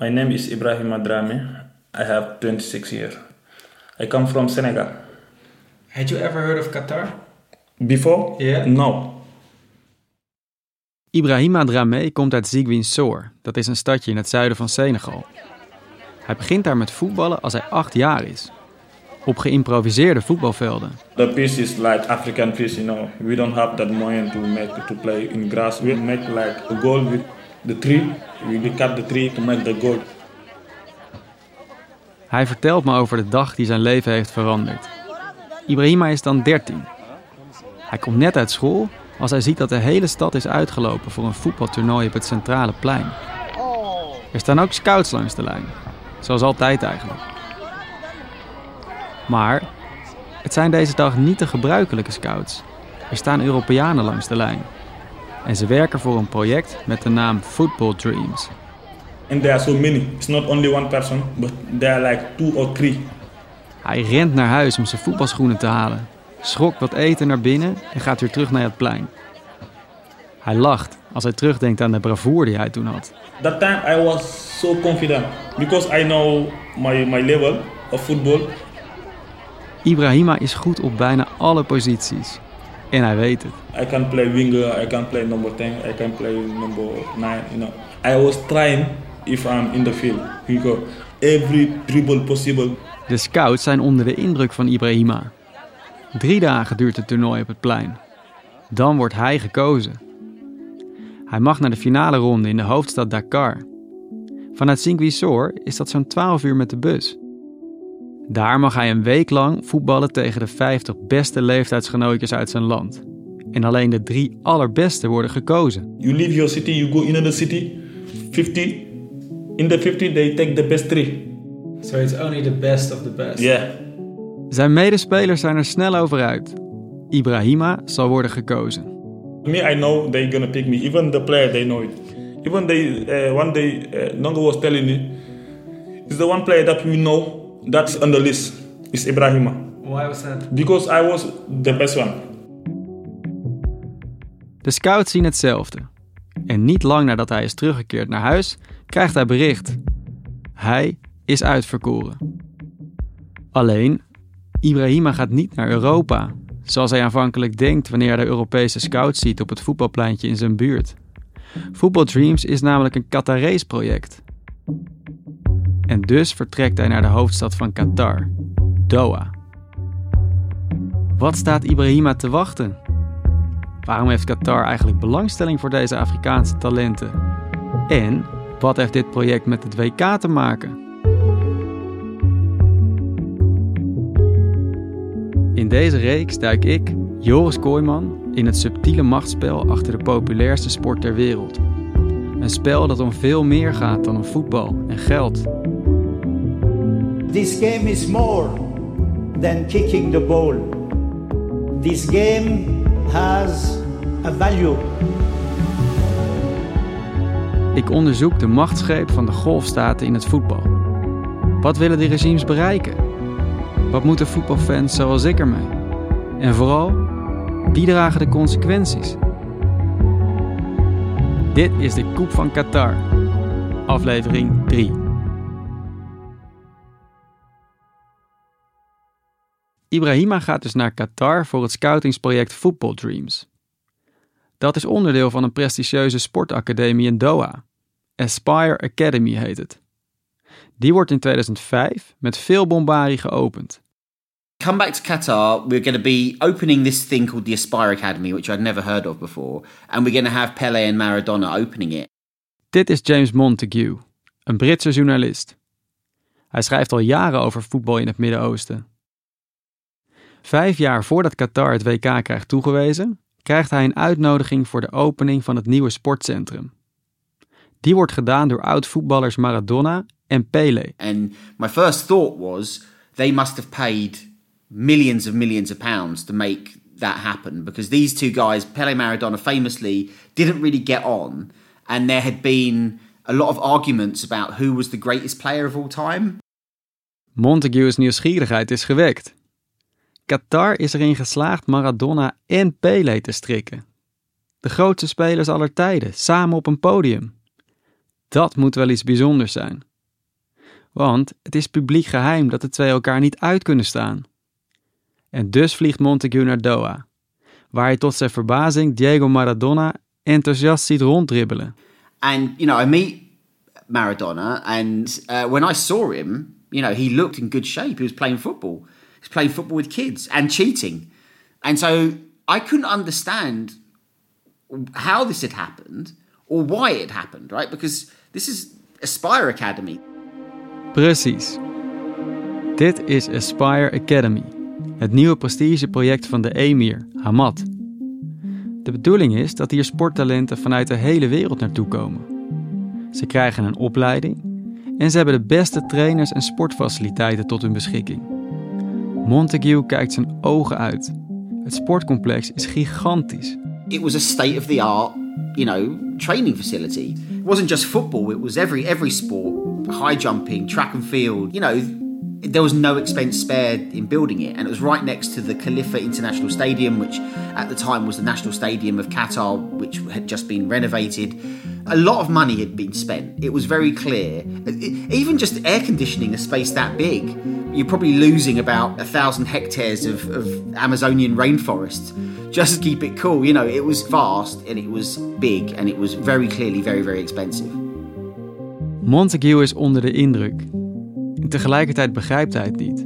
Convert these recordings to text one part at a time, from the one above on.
My name is Ibrahim Adrame. I have 26 years. I come from Senegal. Had you ever heard of Qatar? Before? Yeah. No. Ibrahima Dramé komt uit Ziguinchor. Dat is een stadje in het zuiden van Senegal. Hij begint daar met voetballen als hij acht jaar is. Op geïmproviseerde voetbalvelden. The pitch is like African pitch, you know. We don't have that money to make to play in grass. We make like a goal with the tree. We cut the tree to make the goal. Hij vertelt me over de dag die zijn leven heeft veranderd. Ibrahima is dan 13. Hij komt net uit school als hij ziet dat de hele stad is uitgelopen voor een voetbaltoernooi op het centrale plein. Er staan ook scouts langs de lijn, zoals altijd eigenlijk. Maar het zijn deze dag niet de gebruikelijke scouts. Er staan Europeanen langs de lijn. En ze werken voor een project met de naam Football Dreams. And there are so many. It's not only one person, but there are like two or three. Hij rent naar huis om zijn voetbalschoenen te halen, schrokt wat eten naar binnen en gaat weer terug naar het plein. Hij lacht als hij terugdenkt aan de bravoure die hij toen had. That time I was so confident because I know my, my level of football. Ibrahima is goed op bijna alle posities. En hij weet het. I can play winger, I can play number 10, I can play number 9, you know. I was trying if I'm in the field. Go every dribble possible. De scouts zijn onder de indruk van Ibrahima. Drie dagen duurt het toernooi op het plein. Dan wordt hij gekozen. Hij mag naar de finale ronde in de hoofdstad Dakar. Vanuit Ziguinchor is dat zo'n 12 uur met de bus. Daar mag hij een week lang voetballen tegen de 50 beste leeftijdsgenootjes uit zijn land. En alleen de drie allerbeste worden gekozen. You leave your city, you go in another city, 50. In the 50 they take the best three. So it's only the best of the best. Yeah. Zijn medespelers zijn er snel over uit. Ibrahima zal worden gekozen. Me, I know they gonna pick me. Even the player, they know it. Even they, uh, one day, uh, Nongo was telling me, it's the one player that we know that's on the list. Is Ibrahima. Why was that? Because I was the best one. De scouts zien hetzelfde. En niet lang nadat hij is teruggekeerd naar huis, krijgt hij bericht. Hij is uitverkoren. Alleen, Ibrahima gaat niet naar Europa, zoals hij aanvankelijk denkt wanneer hij de Europese scouts ziet op het voetbalpleintje in zijn buurt. Football Dreams is namelijk een Qatarees project. En dus vertrekt hij naar de hoofdstad van Qatar, Doha. Wat staat Ibrahima te wachten? Waarom heeft Qatar eigenlijk belangstelling voor deze Afrikaanse talenten? En wat heeft dit project met het WK te maken? In deze reeks duik ik, Joris Kooijman, in het subtiele machtsspel achter de populairste sport ter wereld. Een spel dat om veel meer gaat dan om voetbal en geld. This game is more than kicking the ball. This game has a value. Ik onderzoek de machtsgreep van de golfstaten in het voetbal. Wat willen die regimes bereiken? Wat moeten voetbalfans zoals ik ermee? En vooral, wie dragen de consequenties? Dit is de Koep van Qatar, aflevering 3. Ibrahima gaat dus naar Qatar voor het scoutingsproject Football Dreams. Dat is onderdeel van een prestigieuze sportacademie in Doha. Aspire Academy heet het. Die wordt in 2005 met veel bombarie geopend. come back to Qatar, we're going to be opening this thing called the Aspire Academy, which I'd never heard of before, and we're going to have Pele and Maradona opening it. Dit is James Montague, een Britse journalist. Hij schrijft al jaren over voetbal in het Midden-Oosten. Vijf jaar voordat Qatar het WK krijgt toegewezen, krijgt hij een uitnodiging voor de opening van het nieuwe sportcentrum. Die wordt gedaan door oud-voetballers Maradona en Pele. And my first thought was they must have paid millions of millions of pounds to make that happen because these two guys, Pele Maradona famously, didn't really get on. And there had been a lot of arguments about who was the greatest player of all time. Montague's nieuwsgierigheid is gewekt. Qatar is erin geslaagd Maradona en Pele te strikken. De grootste spelers aller tijden, samen op een podium. Dat moet wel iets bijzonders zijn. Want het is publiek geheim dat de twee elkaar niet uit kunnen staan. En dus vliegt Montague naar Doha, waar hij tot zijn verbazing Diego Maradona enthousiast ziet ronddribbelen. And, you know, I meet Maradona, and uh, when I saw him, you know, he looked in good shape. He was playing football. Was playing football with kids and cheating. And so I couldn't understand how this had happened or why it happened, right? Because this is Aspire Academy. Precies. Dit is Aspire Academy, het nieuwe prestigeproject van de emir, Hamad. De bedoeling is dat hier sporttalenten vanuit de hele wereld naartoe komen. Ze krijgen een opleiding en ze hebben de beste trainers en sportfaciliteiten tot hun beschikking. Montague kijkt zijn ogen uit. Het sportcomplex is gigantisch. It was a state of the art, you know, training facility. It wasn't just football, it was every every sport. High jumping, track and field. You know, there was no expense spared in building it, and it was right next to the Khalifa International Stadium, which at the time was the national stadium of Qatar, which had just been renovated. A lot of money had been spent. It was very clear. Even just air conditioning a space that big, you're probably losing about a thousand hectares of, of Amazonian rainforest just to keep it cool. You know, it was vast and it was big and it was very clearly very, very expensive. Montague is onder de indruk. En tegelijkertijd begrijpt hij het niet.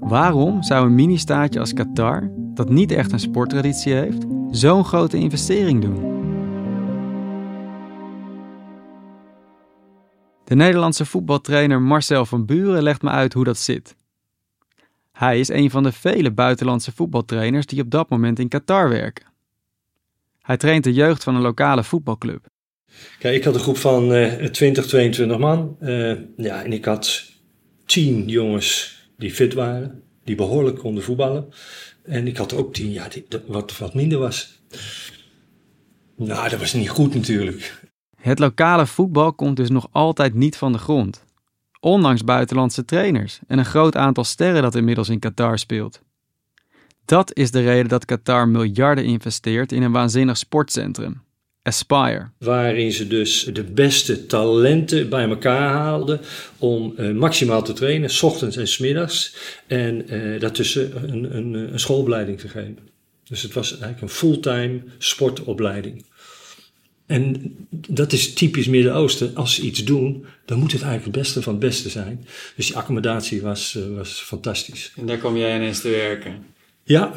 Waarom zou een mini-staatje als Qatar, dat niet echt een sporttraditie heeft, zo'n grote investering doen? De Nederlandse voetbaltrainer Marcel van Buren legt me uit hoe dat zit. Hij is een van de vele buitenlandse voetbaltrainers die op dat moment in Qatar werken. Hij traint de jeugd van een lokale voetbalclub. Kijk, ik had een groep van uh, 20, 22 man. Uh, ja, en ik had 10 jongens die fit waren, die behoorlijk konden voetballen. En ik had ook 10, ja, wat, wat minder was. Nou, dat was niet goed natuurlijk. Het lokale voetbal komt dus nog altijd niet van de grond. Ondanks buitenlandse trainers en een groot aantal sterren dat inmiddels in Qatar speelt. Dat is de reden dat Qatar miljarden investeert in een waanzinnig sportcentrum, Aspire. Waarin ze dus de beste talenten bij elkaar haalden om uh, maximaal te trainen, s ochtends en s middags. En uh, daartussen een, een, een schoolopleiding te geven. Dus het was eigenlijk een fulltime sportopleiding. En dat is typisch Midden-Oosten. Als ze iets doen, dan moet het eigenlijk het beste van het beste zijn. Dus die accommodatie was, uh, was fantastisch. En daar kom jij ineens te werken? Ja.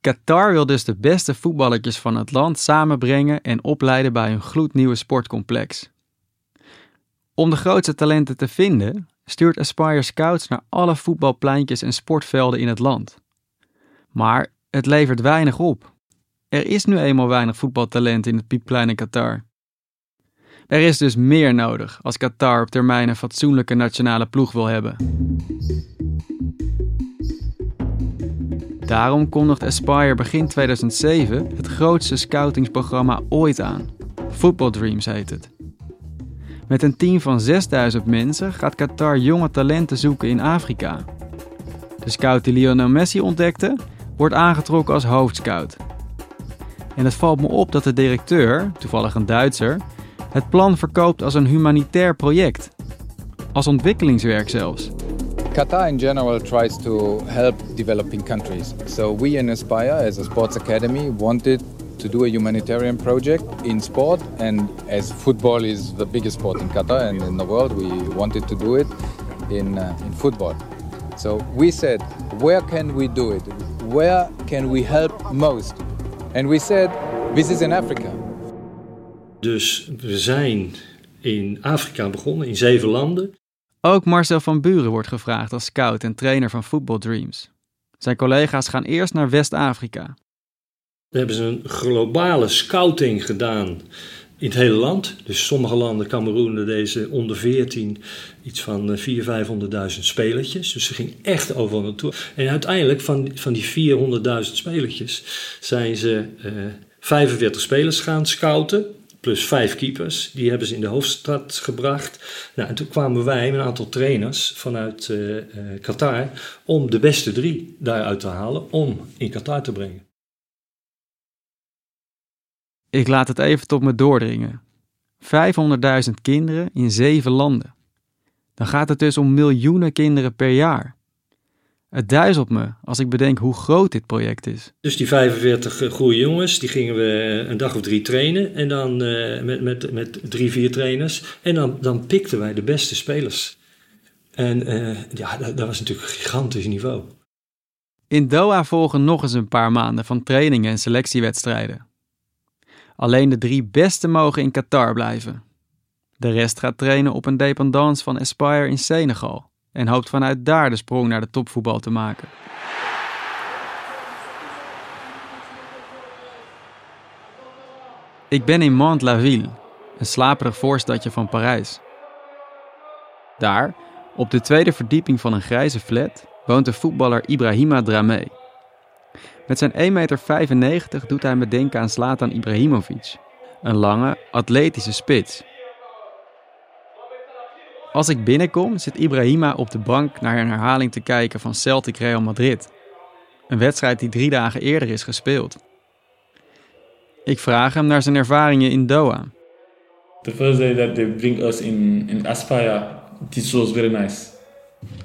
Qatar wil dus de beste voetballertjes van het land samenbrengen en opleiden bij een gloednieuwe sportcomplex. Om de grootste talenten te vinden, stuurt Aspire Scouts naar alle voetbalpleintjes en sportvelden in het land. Maar het levert weinig op. Er is nu eenmaal weinig voetbaltalent in het piepkleine Qatar. Er is dus meer nodig als Qatar op termijn een fatsoenlijke nationale ploeg wil hebben. Daarom kondigt Aspire begin 2007 het grootste scoutingsprogramma ooit aan. Football Dreams heet het. Met een team van 6000 mensen gaat Qatar jonge talenten zoeken in Afrika. De scout die Lionel Messi ontdekte, wordt aangetrokken als hoofdscout. En het valt me op dat de directeur, toevallig een Duitser, het plan verkoopt als een humanitair project. Als ontwikkelingswerk zelfs. Qatar in general tries to help developing countries. So we in Aspire as a sports academy wanted to do a humanitarian project in sport and as football is the biggest sport in Qatar and in the world we wanted to do it in uh, in football. So we said where can we do it? Where can we help most? And we said this is in Africa. Dus we zijn in Afrika begonnen, in zeven landen. Ook Marcel van Buren wordt gevraagd als scout en trainer van Football Dreams. Zijn collega's gaan eerst naar West-Afrika. Dan hebben ze een globale scouting gedaan in het hele land. Dus sommige landen, Cameroen, deze onder 14, iets van 400.000, 500.000 spelertjes. Dus ze ging echt overal naartoe. En uiteindelijk van, van die 400.000 spelertjes zijn ze uh, 45 spelers gaan scouten plus vijf keepers. Die hebben ze in de hoofdstad gebracht. Nou, en toen kwamen wij met een aantal trainers vanuit uh, Qatar om de beste drie daaruit te halen om in Qatar te brengen. Ik laat het even tot me doordringen. 500.000 kinderen in zeven landen. Dan gaat het dus om miljoenen kinderen per jaar. Het duizelt me als ik bedenk hoe groot dit project is. Dus die 45 goede jongens, die gingen we een dag of drie trainen. En dan uh, met, met, met drie, vier trainers. En dan, dan pikten wij de beste spelers. En uh, ja, dat, dat, was natuurlijk een gigantisch niveau. In Doha volgen nog eens een paar maanden van trainingen en selectiewedstrijden. Alleen de drie beste mogen in Qatar blijven. De rest gaat trainen op een dependance van Aspire in Senegal en hoopt vanuit daar de sprong naar de topvoetbal te maken. Ik ben in Mantes-la-Ville, een slaperig voorstadje van Parijs. Daar, op de tweede verdieping van een grijze flat, woont de voetballer Ibrahima Dramé. Met zijn 1,95 meter doet hij me denken aan Zlatan Ibrahimovic, een lange, atletische spits als ik binnenkom, zit Ibrahima op de bank naar een herhaling te kijken van Celtic Real Madrid. Een wedstrijd die drie dagen eerder is gespeeld. Ik vraag hem naar zijn ervaringen in Doha. The first day that they bring us in, in Aspire, this was very nice.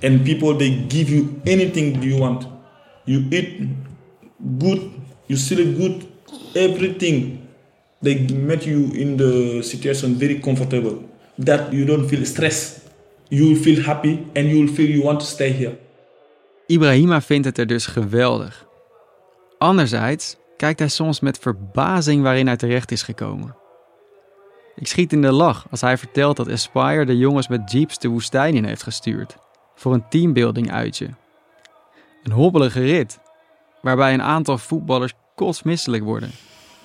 And people, they give you anything you want. You eat good, you sleep good, everything. They make you in the situation very comfortable. that you don't feel stress. You will feel happy and you will feel you want to stay here. Ibrahima vindt het er dus geweldig. Anderzijds kijkt hij soms met verbazing waarin hij terecht is gekomen. Ik schiet in de lach als hij vertelt dat Aspire de jongens met jeeps de woestijn in heeft gestuurd voor een teambuilding uitje. Een hobbelige rit, waarbij een aantal voetballers kotsmisselijk worden.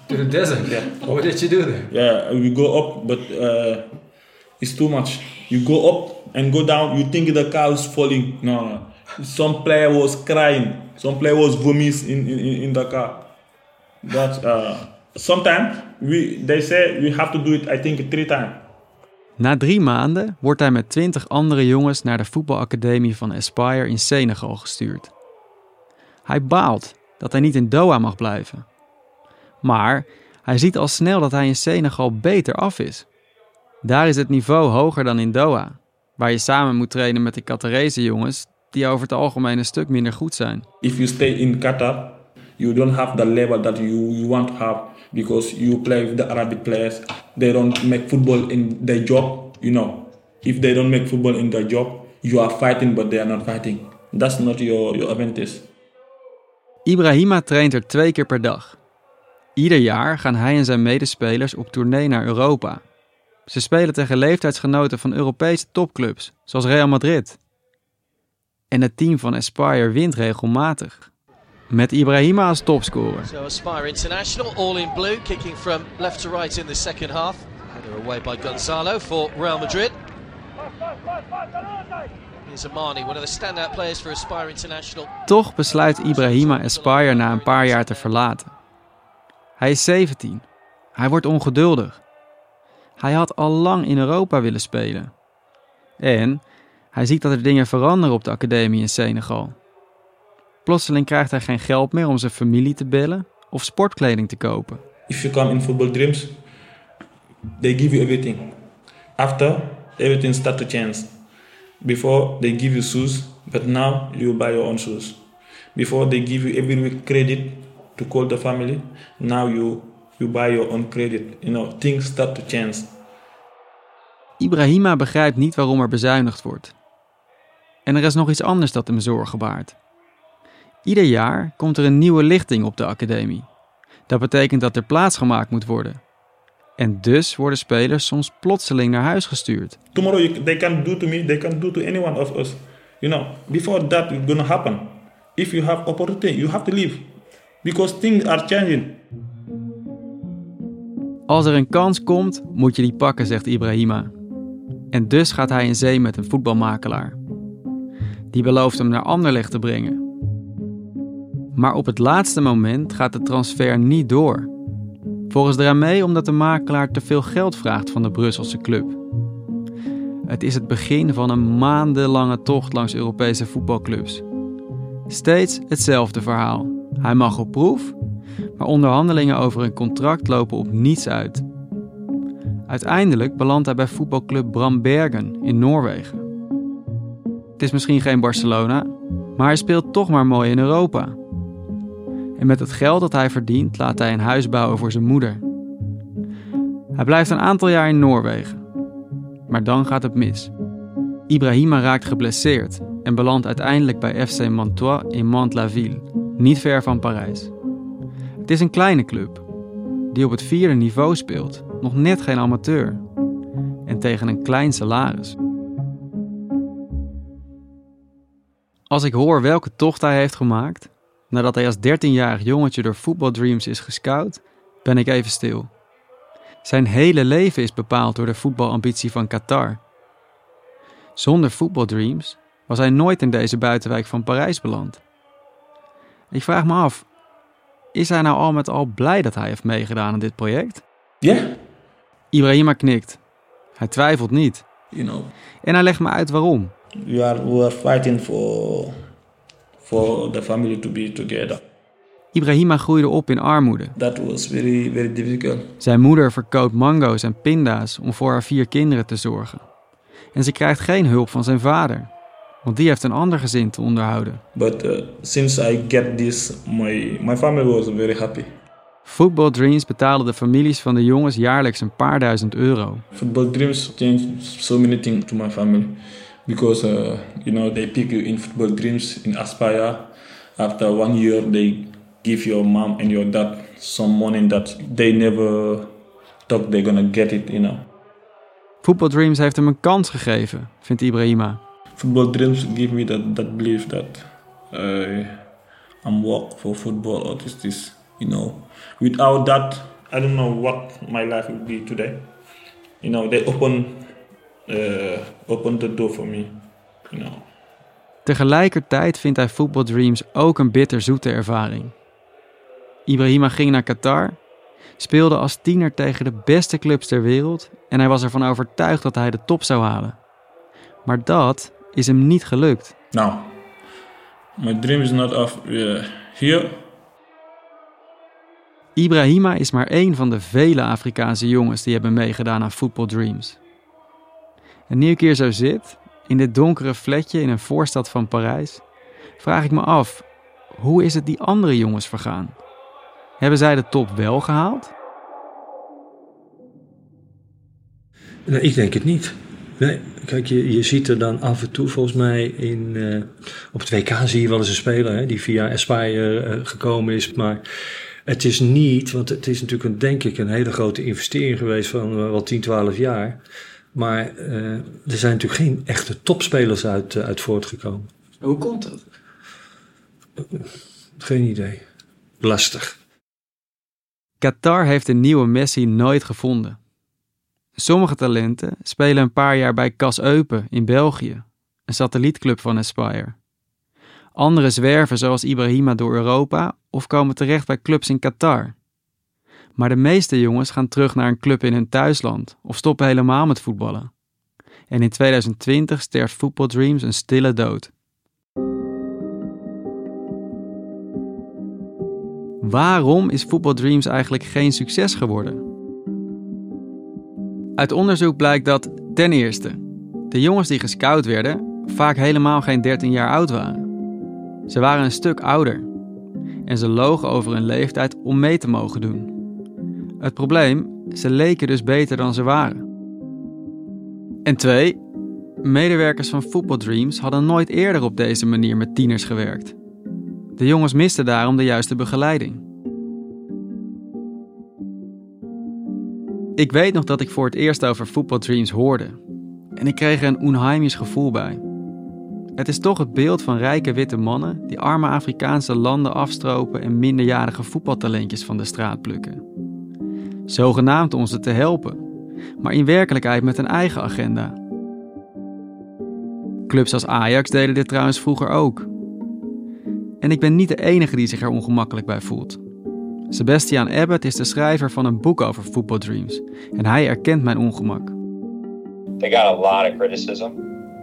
To the desert? Yeah. What did you do there? Yeah, we go up, but uh, it's too much. You go up and go down, you think the car is falling. No, some player was crying, some player was vomiting in, in, in the car. But uh, sometimes we, they say we have to do it, I think, three times. Na drie maanden wordt hij met twintig andere jongens naar de voetbalacademie van Aspire in Senegal gestuurd. Hij baalt dat hij niet in Doha mag blijven. Maar hij ziet al snel dat hij in Senegal beter af is. Daar is het niveau hoger dan in Doha, waar je samen moet trainen met de Qatarese jongens die over het algemeen een stuk minder goed zijn. If you stay in Qatar, you don't have the level that you, you want to have because you play with the Arabic players. They don't make football in their job, you know. If they don't make football in their job, you are fighting but they are not fighting. That's not your, your advantage. Ibrahima traint er twee keer per dag. Ieder jaar gaan hij en zijn medespelers op tournee naar Europa ze spelen tegen leeftijdsgenoten van Europese topclubs, zoals Real Madrid. En het team van Aspire wint regelmatig. Met Ibrahima als topscorer. So Aspire International, all in blue, kicking from left to right in the second half. Header away by Gonzalo for Real Madrid. Here's Amani, one of the standout players for Aspire International. Toch besluit Ibrahima Aspire na een paar jaar te verlaten. Hij is 17. Hij wordt ongeduldig. Hij had al lang in Europa willen spelen. En hij ziet dat er dingen veranderen op de academie in Senegal. Plotseling krijgt hij geen geld meer om zijn familie te bellen of sportkleding te kopen. If you come in football dreams, they give you everything. After, everything start to change. Before, they give you shoes, but now you buy your own shoes. Before, they give you every week credit to call the family. Now you you buy your own credit. You know, things start to change. Ibrahima begrijpt niet waarom er bezuinigd wordt. En er is nog iets anders dat hem zorgen baart. Ieder jaar komt er een nieuwe lichting op de academie. Dat betekent dat er plaats gemaakt moet worden. En dus worden spelers soms plotseling naar huis gestuurd. Tomorrow you, they can do to me, they can do to anyone of us. You know, before that is gonna happen. If you have opportunity, you have to leave. because things are changing. Als er een kans komt, moet je die pakken, zegt Ibrahima. En dus gaat hij in zee met een voetbalmakelaar. Die belooft hem naar Anderlecht te brengen. Maar op het laatste moment gaat de transfer niet door. Volgens Dramé omdat de makelaar te veel geld vraagt van de Brusselse club. Het is het begin van een maandenlange tocht langs Europese voetbalclubs. Steeds hetzelfde verhaal. Hij mag op proef, maar onderhandelingen over een contract lopen op niets uit. Uiteindelijk belandt hij bij voetbalclub Brambergen in Noorwegen. Het is misschien geen Barcelona, maar hij speelt toch maar mooi in Europa. En met het geld dat hij verdient laat hij een huis bouwen voor zijn moeder. Hij blijft een aantal jaar in Noorwegen. Maar dan gaat het mis. Ibrahima raakt geblesseerd en belandt uiteindelijk bij FC Mantois in Mantes-la-Ville, niet ver van Parijs. Het is een kleine club, die op het vierde niveau speelt, nog net geen amateur. En tegen een klein salaris. Als ik hoor welke tocht hij heeft gemaakt, nadat hij als 13-jarig jongetje door Football Dreams is gescout, ben ik even stil. Zijn hele leven is bepaald door de voetbalambitie van Qatar. Zonder Football Dreams was hij nooit in deze buitenwijk van Parijs beland. Ik vraag me af, is hij nou al met al blij dat hij heeft meegedaan aan dit project? Ja. Yeah. Ibrahima knikt. Hij twijfelt niet. You know. En hij legt me uit waarom. We are, we are fighting for, for the family to be together. Ibrahima groeide op in armoede. That was very, very difficult. Zijn moeder verkoopt mango's en pinda's om voor haar vier kinderen te zorgen. En ze krijgt geen hulp van zijn vader, want die heeft een ander gezin te onderhouden. But uh, since I get this, my, my family was very happy. Football Dreams betaalde de families van de jongens jaarlijks een paar duizend euro. Football Dreams changed so many things to my family. Because, uh, you know, they pick you in Football Dreams in Aspire. After one year, they give your mom and your dad some money that they never thought they're gonna get it, you know. Football Dreams heeft hem een kans gegeven, vindt Ibrahima. Football Dreams give me that, that belief that uh, I'm work for football or this, this, you know. Without that, I don't know what my life would be today. You know, they open, uh, open the door for me, you know. Tegelijkertijd vindt hij Football Dreams ook een bitterzoete ervaring. Ibrahima ging naar Qatar, speelde als tiener tegen de beste clubs ter wereld en hij was ervan overtuigd dat hij de top zou halen. Maar dat is hem niet gelukt. Now, my dream is not of uh, here. Ibrahima is maar één van de vele Afrikaanse jongens die hebben meegedaan aan Football Dreams. En nu ik hier zo zit, in dit donkere flatje in een voorstad van Parijs, vraag ik me af, hoe is het die andere jongens vergaan? Hebben zij de top wel gehaald? Nee, ik denk het niet. Nee, kijk, je, je ziet er dan af en toe volgens mij in, uh, op het WK zie je wel eens een speler hè, die via Aspire uh, gekomen is. Maar het is niet, want het is natuurlijk een, denk ik een hele grote investering geweest van uh, wel 10, 12 jaar. Maar er zijn natuurlijk geen echte topspelers uit, uit voortgekomen. Hoe komt dat? Geen idee. Lastig. Qatar heeft een nieuwe Messi nooit gevonden. Sommige talenten spelen een paar jaar bij Cas Eupen in België, een satellietclub van Aspire. Anderen zwerven zoals Ibrahima door Europa of komen terecht bij clubs in Qatar. Maar de meeste jongens gaan terug naar een club in hun thuisland of stoppen helemaal met voetballen. En in 2020 sterft Football Dreams een stille dood. Waarom is Football Dreams eigenlijk geen succes geworden? Uit onderzoek blijkt dat ten eerste de jongens die gescout werden vaak helemaal geen 13 jaar oud waren. Ze waren een stuk ouder en ze logen over hun leeftijd om mee te mogen doen. Het probleem, ze leken dus beter dan ze waren. En twee, medewerkers van Football Dreams hadden nooit eerder op deze manier met tieners gewerkt. De jongens misten daarom de juiste begeleiding. Ik weet nog dat ik voor het eerst over Football Dreams hoorde. En ik kreeg er een onheimisch gevoel bij. Het is toch het beeld van rijke witte mannen die arme Afrikaanse landen afstropen en minderjarige voetbaltalentjes van de straat plukken. Zogenaamd om ze te helpen, maar in werkelijkheid met een eigen agenda. Clubs als Ajax deden dit trouwens vroeger ook. En ik ben niet de enige die zich er ongemakkelijk bij voelt. Sebastian Abbott is de schrijver van een boek over Football Dreams en hij erkent mijn ongemak. They got a lot of criticism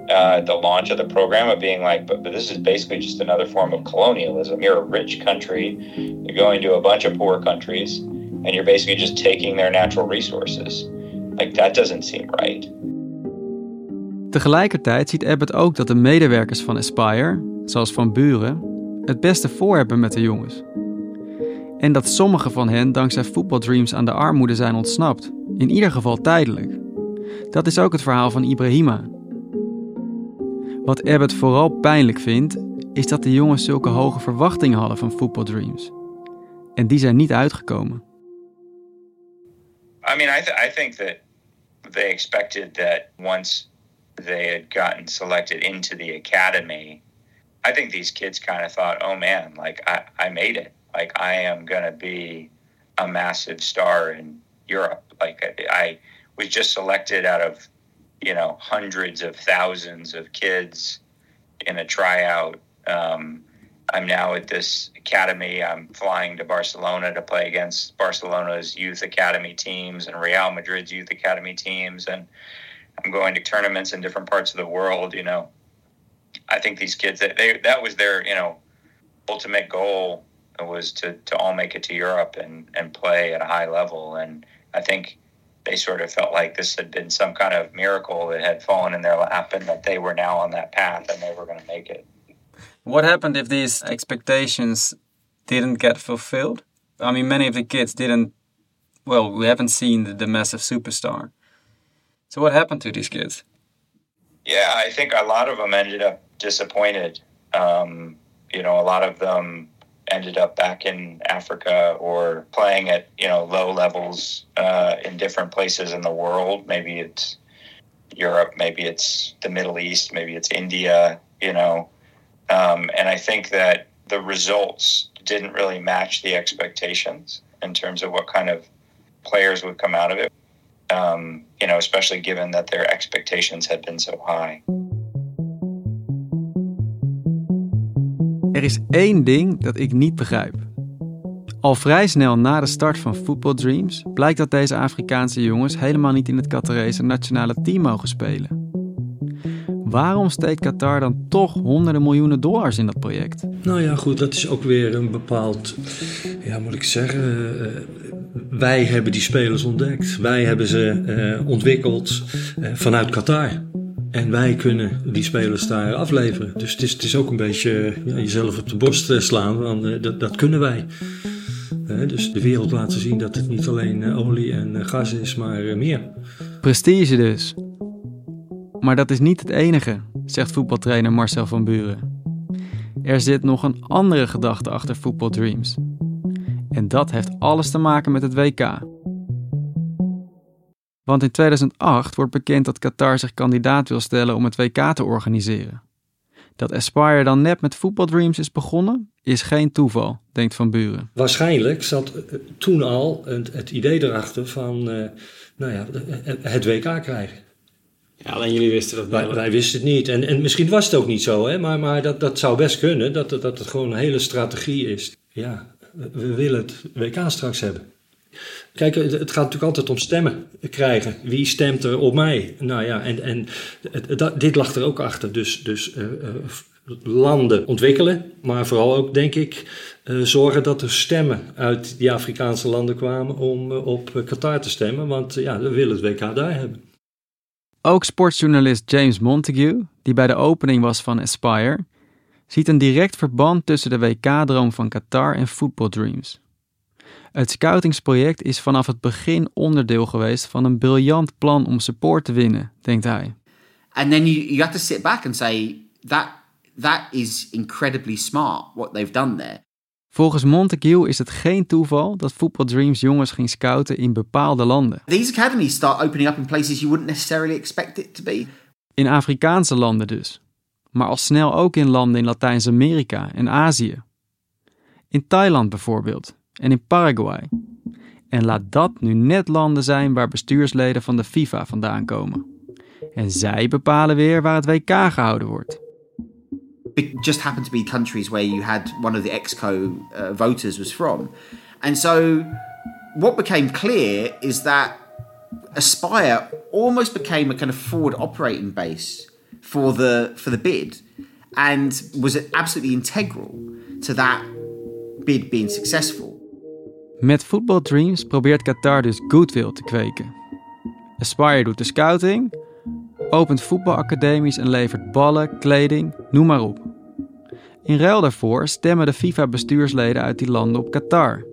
uh, the launch of the program of being like, but, but this is basically just another form of colonialism. You're a rich country, you're going to a bunch of poor countries, and you're basically just taking their natural resources. Like that doesn't seem right. Tegelijkertijd ziet Abbott ook dat de medewerkers van Aspire, zoals Van Buren, het beste voor hebben met de jongens. En dat sommige van hen dankzij Football Dreams aan de armoede zijn ontsnapt, in ieder geval tijdelijk. Dat is ook het verhaal van Ibrahima. Wat Abbott vooral pijnlijk vindt, is dat de jongens zulke hoge verwachtingen hadden van Football Dreams. En die zijn niet uitgekomen. I mean, I, th- I think that they expected that once they had gotten selected into the academy, I think these kids kind of thought, oh man, like I, I made it. Like I am going to be a massive star in Europe. Like I, I was just selected out of, you know, hundreds of thousands of kids in a tryout. Um, I'm now at this academy. I'm flying to Barcelona to play against Barcelona's youth academy teams and Real Madrid's youth academy teams. And I'm going to tournaments in different parts of the world. You know, I think these kids that they that was their you know ultimate goal was to to all make it to Europe and and play at a high level. And I think they sort of felt like this had been some kind of miracle that had fallen in their lap, and that they were now on that path and they were going to make it. What happened if these expectations didn't get fulfilled? I mean, many of the kids didn't. Well, we haven't seen the, the massive superstar. So what happened to these kids? Yeah, I think a lot of them ended up disappointed. Um, you know, a lot of them ended up back in Africa or playing at you know low levels uh, in different places in the world. Maybe it's Europe, maybe it's the Middle East, maybe it's India. You know, um, and I think that the results didn't really match the expectations in terms of what kind of players would come out of it. Um, you know, especially given that their expectations had been so high. Er is één ding dat ik niet begrijp. Al vrij snel na de start van Football Dreams blijkt dat deze Afrikaanse jongens helemaal niet in het Qatarese nationale team mogen spelen. Waarom steekt Qatar dan toch honderden miljoenen dollars in dat project? Nou ja, goed, dat is ook weer een bepaald, ja, moet ik zeggen, uh, wij hebben die spelers ontdekt. Wij hebben ze uh, ontwikkeld uh, vanuit Qatar. En wij kunnen die spelers daar afleveren. Dus het is, het is ook een beetje ja, jezelf op de borst slaan, want dat, dat kunnen wij. dus de wereld laten zien dat het niet alleen olie en gas is, maar meer. Prestige dus. Maar dat is niet het enige, zegt voetbaltrainer Marcel van Buren. Er zit nog een andere gedachte achter Football Dreams. En dat heeft alles te maken met het WK. Want in 2008 wordt bekend dat Qatar zich kandidaat wil stellen om het WK te organiseren. Dat Aspire dan net met Football Dreams is begonnen, is geen toeval, denkt Van Buren. Waarschijnlijk zat toen al het, idee erachter van uh, nou ja, het WK krijgen. Ja, alleen jullie wisten dat wij, wij wisten het niet. En, en misschien was het ook niet zo, hè? maar, maar dat, dat zou best kunnen, dat, dat het gewoon een hele strategie is. Ja, we willen het WK straks hebben. Kijk, het gaat natuurlijk altijd om stemmen krijgen. Wie stemt er op mij? Nou ja, en, en dit lag er ook achter. Dus, dus uh, landen ontwikkelen, maar vooral ook, denk ik, uh, zorgen dat er stemmen uit die Afrikaanse landen kwamen om op Qatar te stemmen. Want ja, we willen het WK daar hebben. Ook sportsjournalist James Montague, die bij de opening was van Aspire, ziet een direct verband tussen de WK-droom van Qatar en Football Dreams. Het scoutingsproject is vanaf het begin onderdeel geweest van een briljant plan om support te winnen, denkt hij. And then you, you have to sit back and say that that is incredibly smart what they've done there. Volgens Montague is het geen toeval dat Football Dreams jongens ging scouten in bepaalde landen. These academies start opening up in places you wouldn't necessarily expect it to be. In Afrikaanse landen dus. maar al snel ook in landen in Latijns-Amerika en Azië. In Thailand bijvoorbeeld en in Paraguay. En laat dat nu net landen zijn waar bestuursleden van de FIFA vandaan komen. En zij bepalen weer waar het WK gehouden wordt. Just happened to be countries where you had one of the exco uh, voters was from. And so what became clear is that Aspire almost became a kind of forward operating base for the for the bid and was absolutely integral to that bid being successful. Met Football Dreams probeert Qatar dus goodwill te kweken. Aspire doet de scouting, opent voetbalacademies en levert ballen, kleding, noem maar op. In ruil daarvoor stemmen de FIFA-bestuursleden uit die landen op Qatar.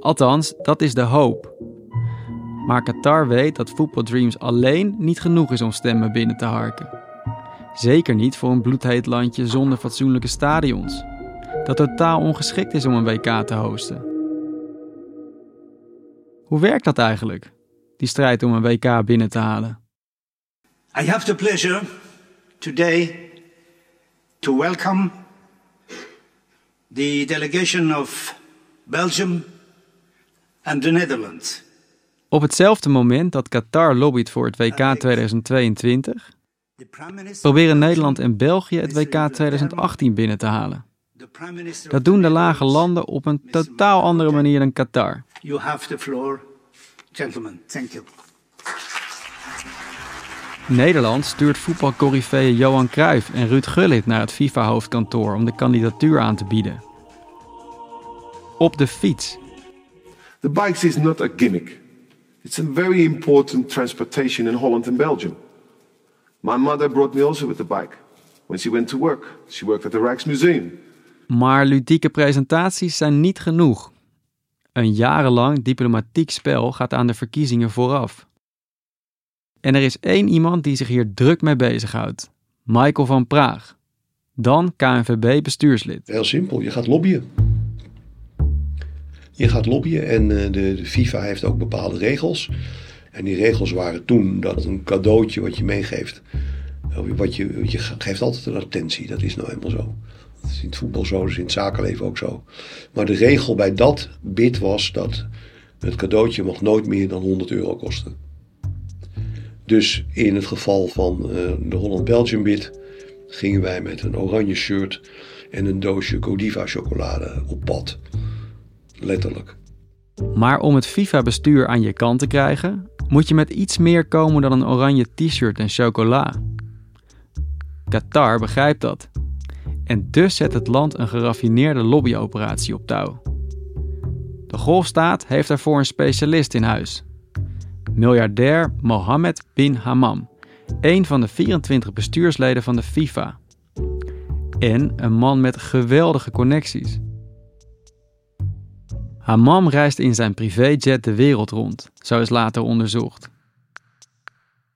Althans, dat is de hoop. Maar Qatar weet dat Football Dreams alleen niet genoeg is om stemmen binnen te harken. Zeker niet voor een bloedheet landje zonder fatsoenlijke stadions, dat totaal ongeschikt is om een WK te hosten. Hoe werkt dat eigenlijk, die strijd om een WK binnen te halen? I have the pleasure today to welcome the delegation of Belgium and the Netherlands. Op hetzelfde moment dat Qatar lobbyt voor het WK 2022, proberen Nederland en België het WK 2018 binnen te halen. Dat doen de lage landen op een totaal andere manier dan Qatar. You have the floor, gentlemen. Thank you. Nederland stuurt voetbalcorifeeën Johan Cruijff en Ruud Gullit naar het FIFA-hoofdkantoor om de kandidatuur aan te bieden. Op de fiets. The bikes is not a gimmick. It's a very important transportation in Holland and Belgium. My mother brought me also with the bike. When she went to work, she worked at the Rijksmuseum. Maar ludieke presentaties zijn niet genoeg. Een jarenlang diplomatiek spel gaat aan de verkiezingen vooraf. En er is één iemand die zich hier druk mee bezighoudt: Michael van Praag. Dan KNVB-bestuurslid. Heel simpel, je gaat lobbyen. Je gaat lobbyen en de, de FIFA heeft ook bepaalde regels. En die regels waren toen dat een cadeautje wat je meegeeft. Wat je, je geeft altijd een attentie, dat is nou helemaal zo. Dat is in het voetbal zo, dat is in het zakenleven ook zo. Maar de regel bij dat bid was dat het cadeautje mag nooit meer dan 100 euro kosten. Dus in het geval van uh, de Holland-Belgium bid gingen wij met een oranje shirt en een doosje Godiva chocolade op pad. Letterlijk. Maar om het FIFA-bestuur aan je kant te krijgen, moet je met iets meer komen dan een oranje t-shirt en chocola. Qatar begrijpt dat. En dus zet het land een geraffineerde lobbyoperatie op touw. De golfstaat heeft daarvoor een specialist in huis. Miljardair Mohammed bin Hammam, een van de 24 bestuursleden van de FIFA. En een man met geweldige connecties. Hammam reist in zijn privéjet de wereld rond, zo is later onderzocht.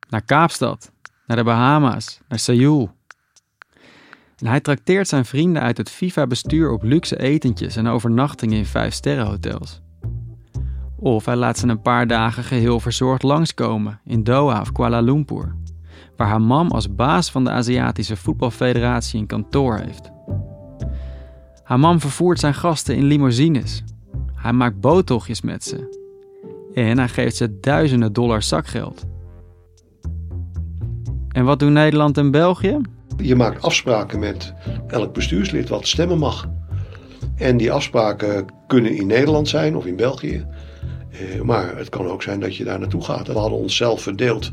Naar Kaapstad, naar de Bahama's, naar Seoul. Hij trakteert zijn vrienden uit het FIFA-bestuur op luxe etentjes en overnachtingen in vijfsterrenhotels. Of hij laat ze een paar dagen geheel verzorgd langskomen in Doha of Kuala Lumpur, waar Hammam als baas van de Aziatische Voetbalfederatie een kantoor heeft. Hammam vervoert zijn gasten in limousines. Hij maakt boottochtjes met ze. En hij geeft ze duizenden dollars zakgeld. En wat doen Nederland en België? Je maakt afspraken met elk bestuurslid wat stemmen mag. En die afspraken kunnen in Nederland zijn of in België. Eh, maar het kan ook zijn dat je daar naartoe gaat. We hadden onszelf verdeeld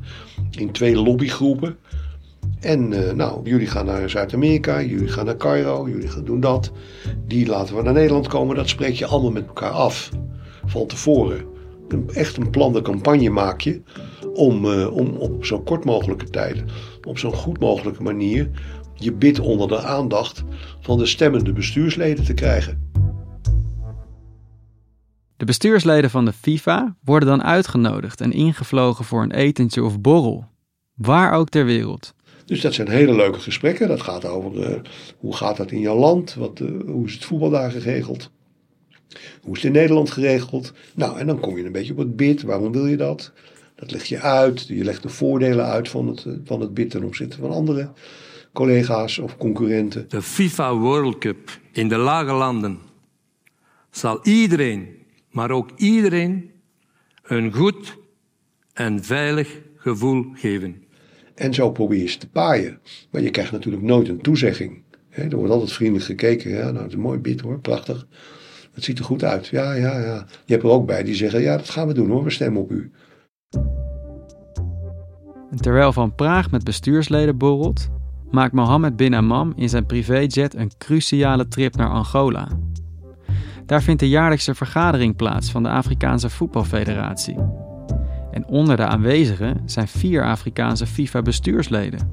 in twee lobbygroepen. En uh, nou, jullie gaan naar Zuid-Amerika, jullie gaan naar Cairo, jullie gaan doen dat. Die laten we naar Nederland komen. Dat spreek je allemaal met elkaar af van tevoren. Echt een plan de campagne maak je om, uh, om op zo kort mogelijke tijd, op zo'n goed mogelijke manier, je bid onder de aandacht van de stemmende bestuursleden te krijgen. De bestuursleden van de FIFA worden dan uitgenodigd en ingevlogen voor een etentje of borrel, waar ook ter wereld. Dus dat zijn hele leuke gesprekken. Dat gaat over uh, hoe gaat dat in jouw land? Wat, uh, hoe is het voetbal daar geregeld? Hoe is het in Nederland geregeld? Nou, en dan kom je een beetje op het bid. Waarom wil je dat? Dat leg je uit. Je legt de voordelen uit van het, van het bid ten opzichte van andere collega's of concurrenten. De FIFA World Cup in de lage landen zal iedereen, maar ook iedereen, een goed en veilig gevoel geven. En zo probeer je ze te paaien. Maar je krijgt natuurlijk nooit een toezegging. He, er wordt altijd vriendelijk gekeken. Ja, nou, het is een mooi bid hoor, prachtig. Het ziet er goed uit. Ja, ja, ja. Je hebt er ook bij die zeggen, ja, dat gaan we doen hoor, we stemmen op u. Terwijl Van Praag met bestuursleden borrelt, maakt Mohammed bin Amam in zijn privéjet een cruciale trip naar Angola. Daar vindt de jaarlijkse vergadering plaats van de Afrikaanse Voetbalfederatie. En onder de aanwezigen zijn vier Afrikaanse FIFA-bestuursleden.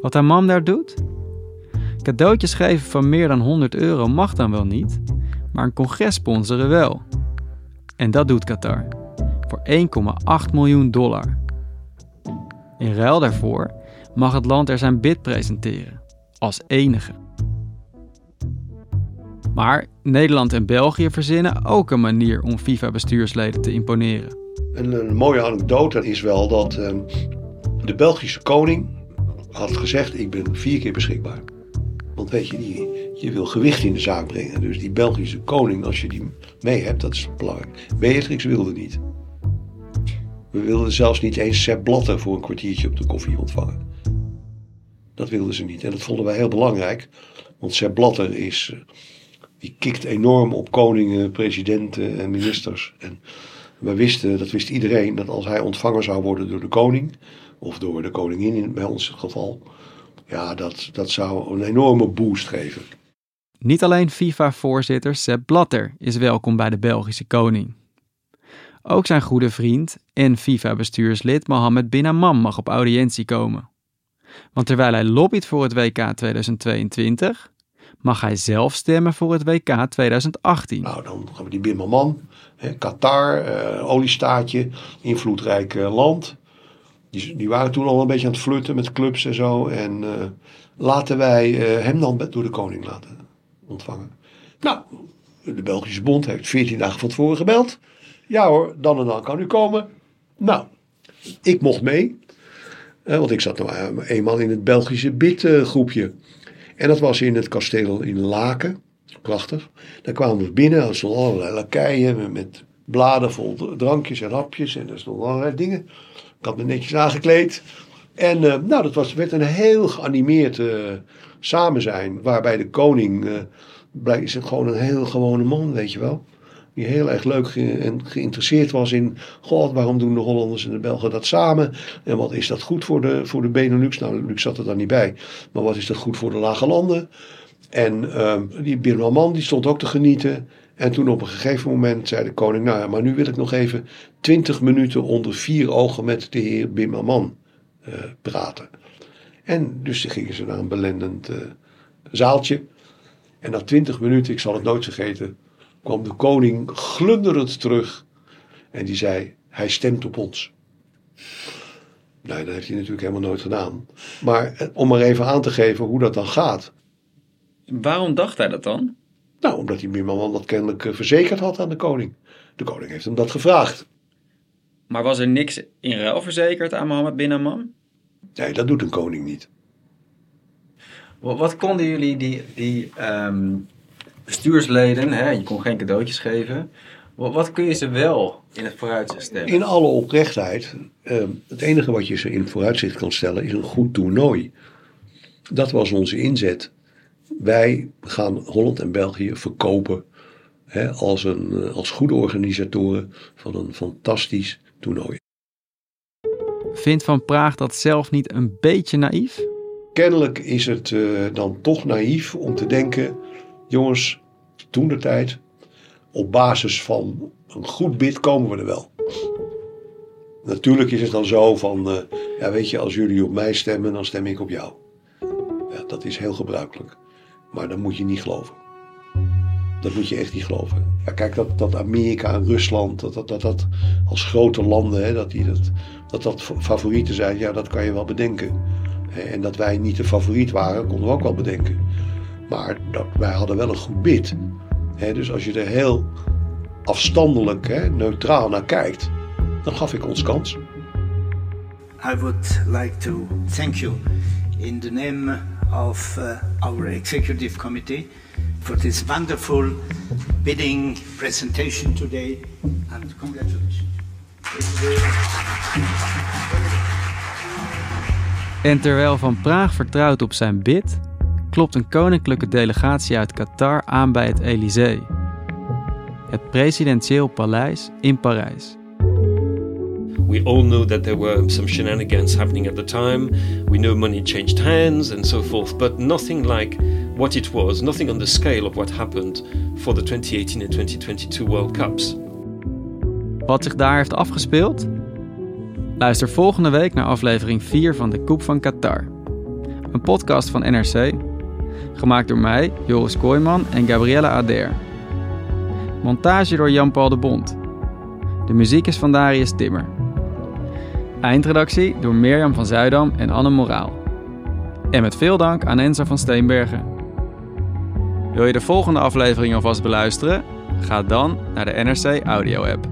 Wat Amam daar doet? Cadeautjes geven van meer dan 100 euro mag dan wel niet, maar een congres sponsoren wel. En dat doet Qatar voor 1,8 miljoen dollar. In ruil daarvoor mag het land er zijn bid presenteren, als enige. Maar Nederland en België verzinnen ook een manier om FIFA-bestuursleden te imponeren. Een, mooie anekdote is wel dat uh, de Belgische koning had gezegd: Ik ben vier keer beschikbaar. Want weet je, die, je wil gewicht in de zaak brengen. Dus die Belgische koning, als je die mee hebt, dat is belangrijk. Beatrix wilde niet. We wilden zelfs niet eens Sepp Blatter voor een kwartiertje op de koffie ontvangen. Dat wilden ze niet. En dat vonden wij heel belangrijk. Want Sepp Blatter is, eh, die kikt enorm op koningen, presidenten en ministers. En wij wisten, dat wist iedereen, dat als hij ontvangen zou worden door de koning, of door de koningin in bij ons geval, ja, dat, dat zou een enorme boost geven. Niet alleen FIFA-voorzitter Sepp Blatter is welkom bij de Belgische koning. Ook zijn goede vriend en FIFA-bestuurslid Mohammed bin Amam mag op audiëntie komen. Want terwijl hij lobbyt voor het WK 2022, mag hij zelf stemmen voor het WK 2018. Nou, dan gaan we die Amam, Qatar, uh, oliestaatje, invloedrijk land. Die, die, waren toen al een beetje aan het flirten met clubs en zo. En uh, laten wij hem dan door de koning laten ontvangen. Nou, de Belgische Bond heeft 14 dagen van tevoren gebeld. Ja hoor, dan en dan kan u komen. Nou, ik mocht mee. Uh, want ik zat nou eenmaal in het Belgische bidgroepje. En dat was in het kasteel in Laken. Prachtig. Daar kwamen we binnen. Er stonden allerlei lakeien met bladen vol drankjes en hapjes. En er stonden allerlei dingen. Ik had me netjes aangekleed. En uh, nou, dat was, werd een heel geanimeerd uh, samen zijn. Waarbij de koning is gewoon een heel gewone man, weet je wel. Die heel erg leuk en geïnteresseerd was in. God, waarom doen de Hollanders en de Belgen dat samen? En wat is dat goed voor de, voor de Benelux? Nou, Benelux zat er dan niet bij. Maar wat is dat goed voor de lage landen? En uh, die Birman die stond ook te genieten. En toen op een gegeven moment zei de koning: Nou ja, maar nu wil ik nog even twintig minuten onder vier ogen met de heer Bimmerman uh, praten. En dus gingen ze naar een belendend uh, zaaltje. En na twintig minuten, ik zal het nooit vergeten, kwam de koning glunderend terug. En die zei: Hij stemt op ons. Nou, dat heeft hij natuurlijk helemaal nooit gedaan. Maar eh, om maar even aan te geven hoe dat dan gaat. Waarom dacht hij dat dan? Nou, omdat die Bimmerman dat kennelijk eh, verzekerd had aan de koning. De koning heeft hem dat gevraagd. Maar was er niks in ruil verzekerd aan Mohammed bin Amman? Nee, dat doet een koning niet. Wat konden jullie die, die um, bestuursleden, hè, je kon geen cadeautjes geven. Wat, wat, kun je ze wel in het vooruitzicht stellen? In alle oprechtheid, uh, het enige wat je ze in het vooruitzicht kan stellen is een goed toernooi. Dat was onze inzet. Wij gaan Holland en België verkopen hè, als, een, als goede organisatoren van een fantastisch toernooi. Vindt Van Praag dat zelf niet een beetje naïef? Kennelijk is het uh, dan toch naïef om te denken: jongens, toen de tijd, op basis van een goed bid komen we er wel. Natuurlijk is het dan zo van, uh, ja weet je, als jullie op mij stemmen, dan stem ik op jou. Ja, dat is heel gebruikelijk. Maar dat moet je niet geloven. Dat moet je echt niet geloven. Ja, kijk, dat, dat Amerika en Rusland, dat dat, dat, dat als grote landen, hè, dat, die dat, dat dat favorieten zijn, ja, dat kan je wel bedenken. En dat wij niet de favoriet waren, konden we ook wel bedenken. Maar dat, wij hadden wel een goed bid. dus als je er heel afstandelijk, neutraal naar kijkt, dan gaf ik ons kans. I would like to thank you in the name of uh, our executive committee for this wonderful bidding presentation today and congratulations. En terwijl Van Praag vertrouwt op zijn bid, klopt een koninklijke delegatie uit Qatar aan bij het Elysée. Het presidentieel paleis in Parijs. We all know that there were some shenanigans happening at the time. We know money changed hands and so forth, but nothing like what it was, nothing on the scale of what happened for the 2018 and 2022 World Cups. Wat zich daar heeft afgespeeld? Luister volgende week naar aflevering 4 van de Koep van Qatar. Een podcast van NRC, gemaakt door mij, Joris Kooijman en Gabriella Ader. Montage door Jan-Paul de Bond. De muziek is van Darius Timmer. Eindredactie door Mirjam van Zuidam en Anne Moraal. En met veel dank aan Enza van Steenbergen. Wil je de volgende aflevering alvast beluisteren? Ga dan naar de NRC Audio app.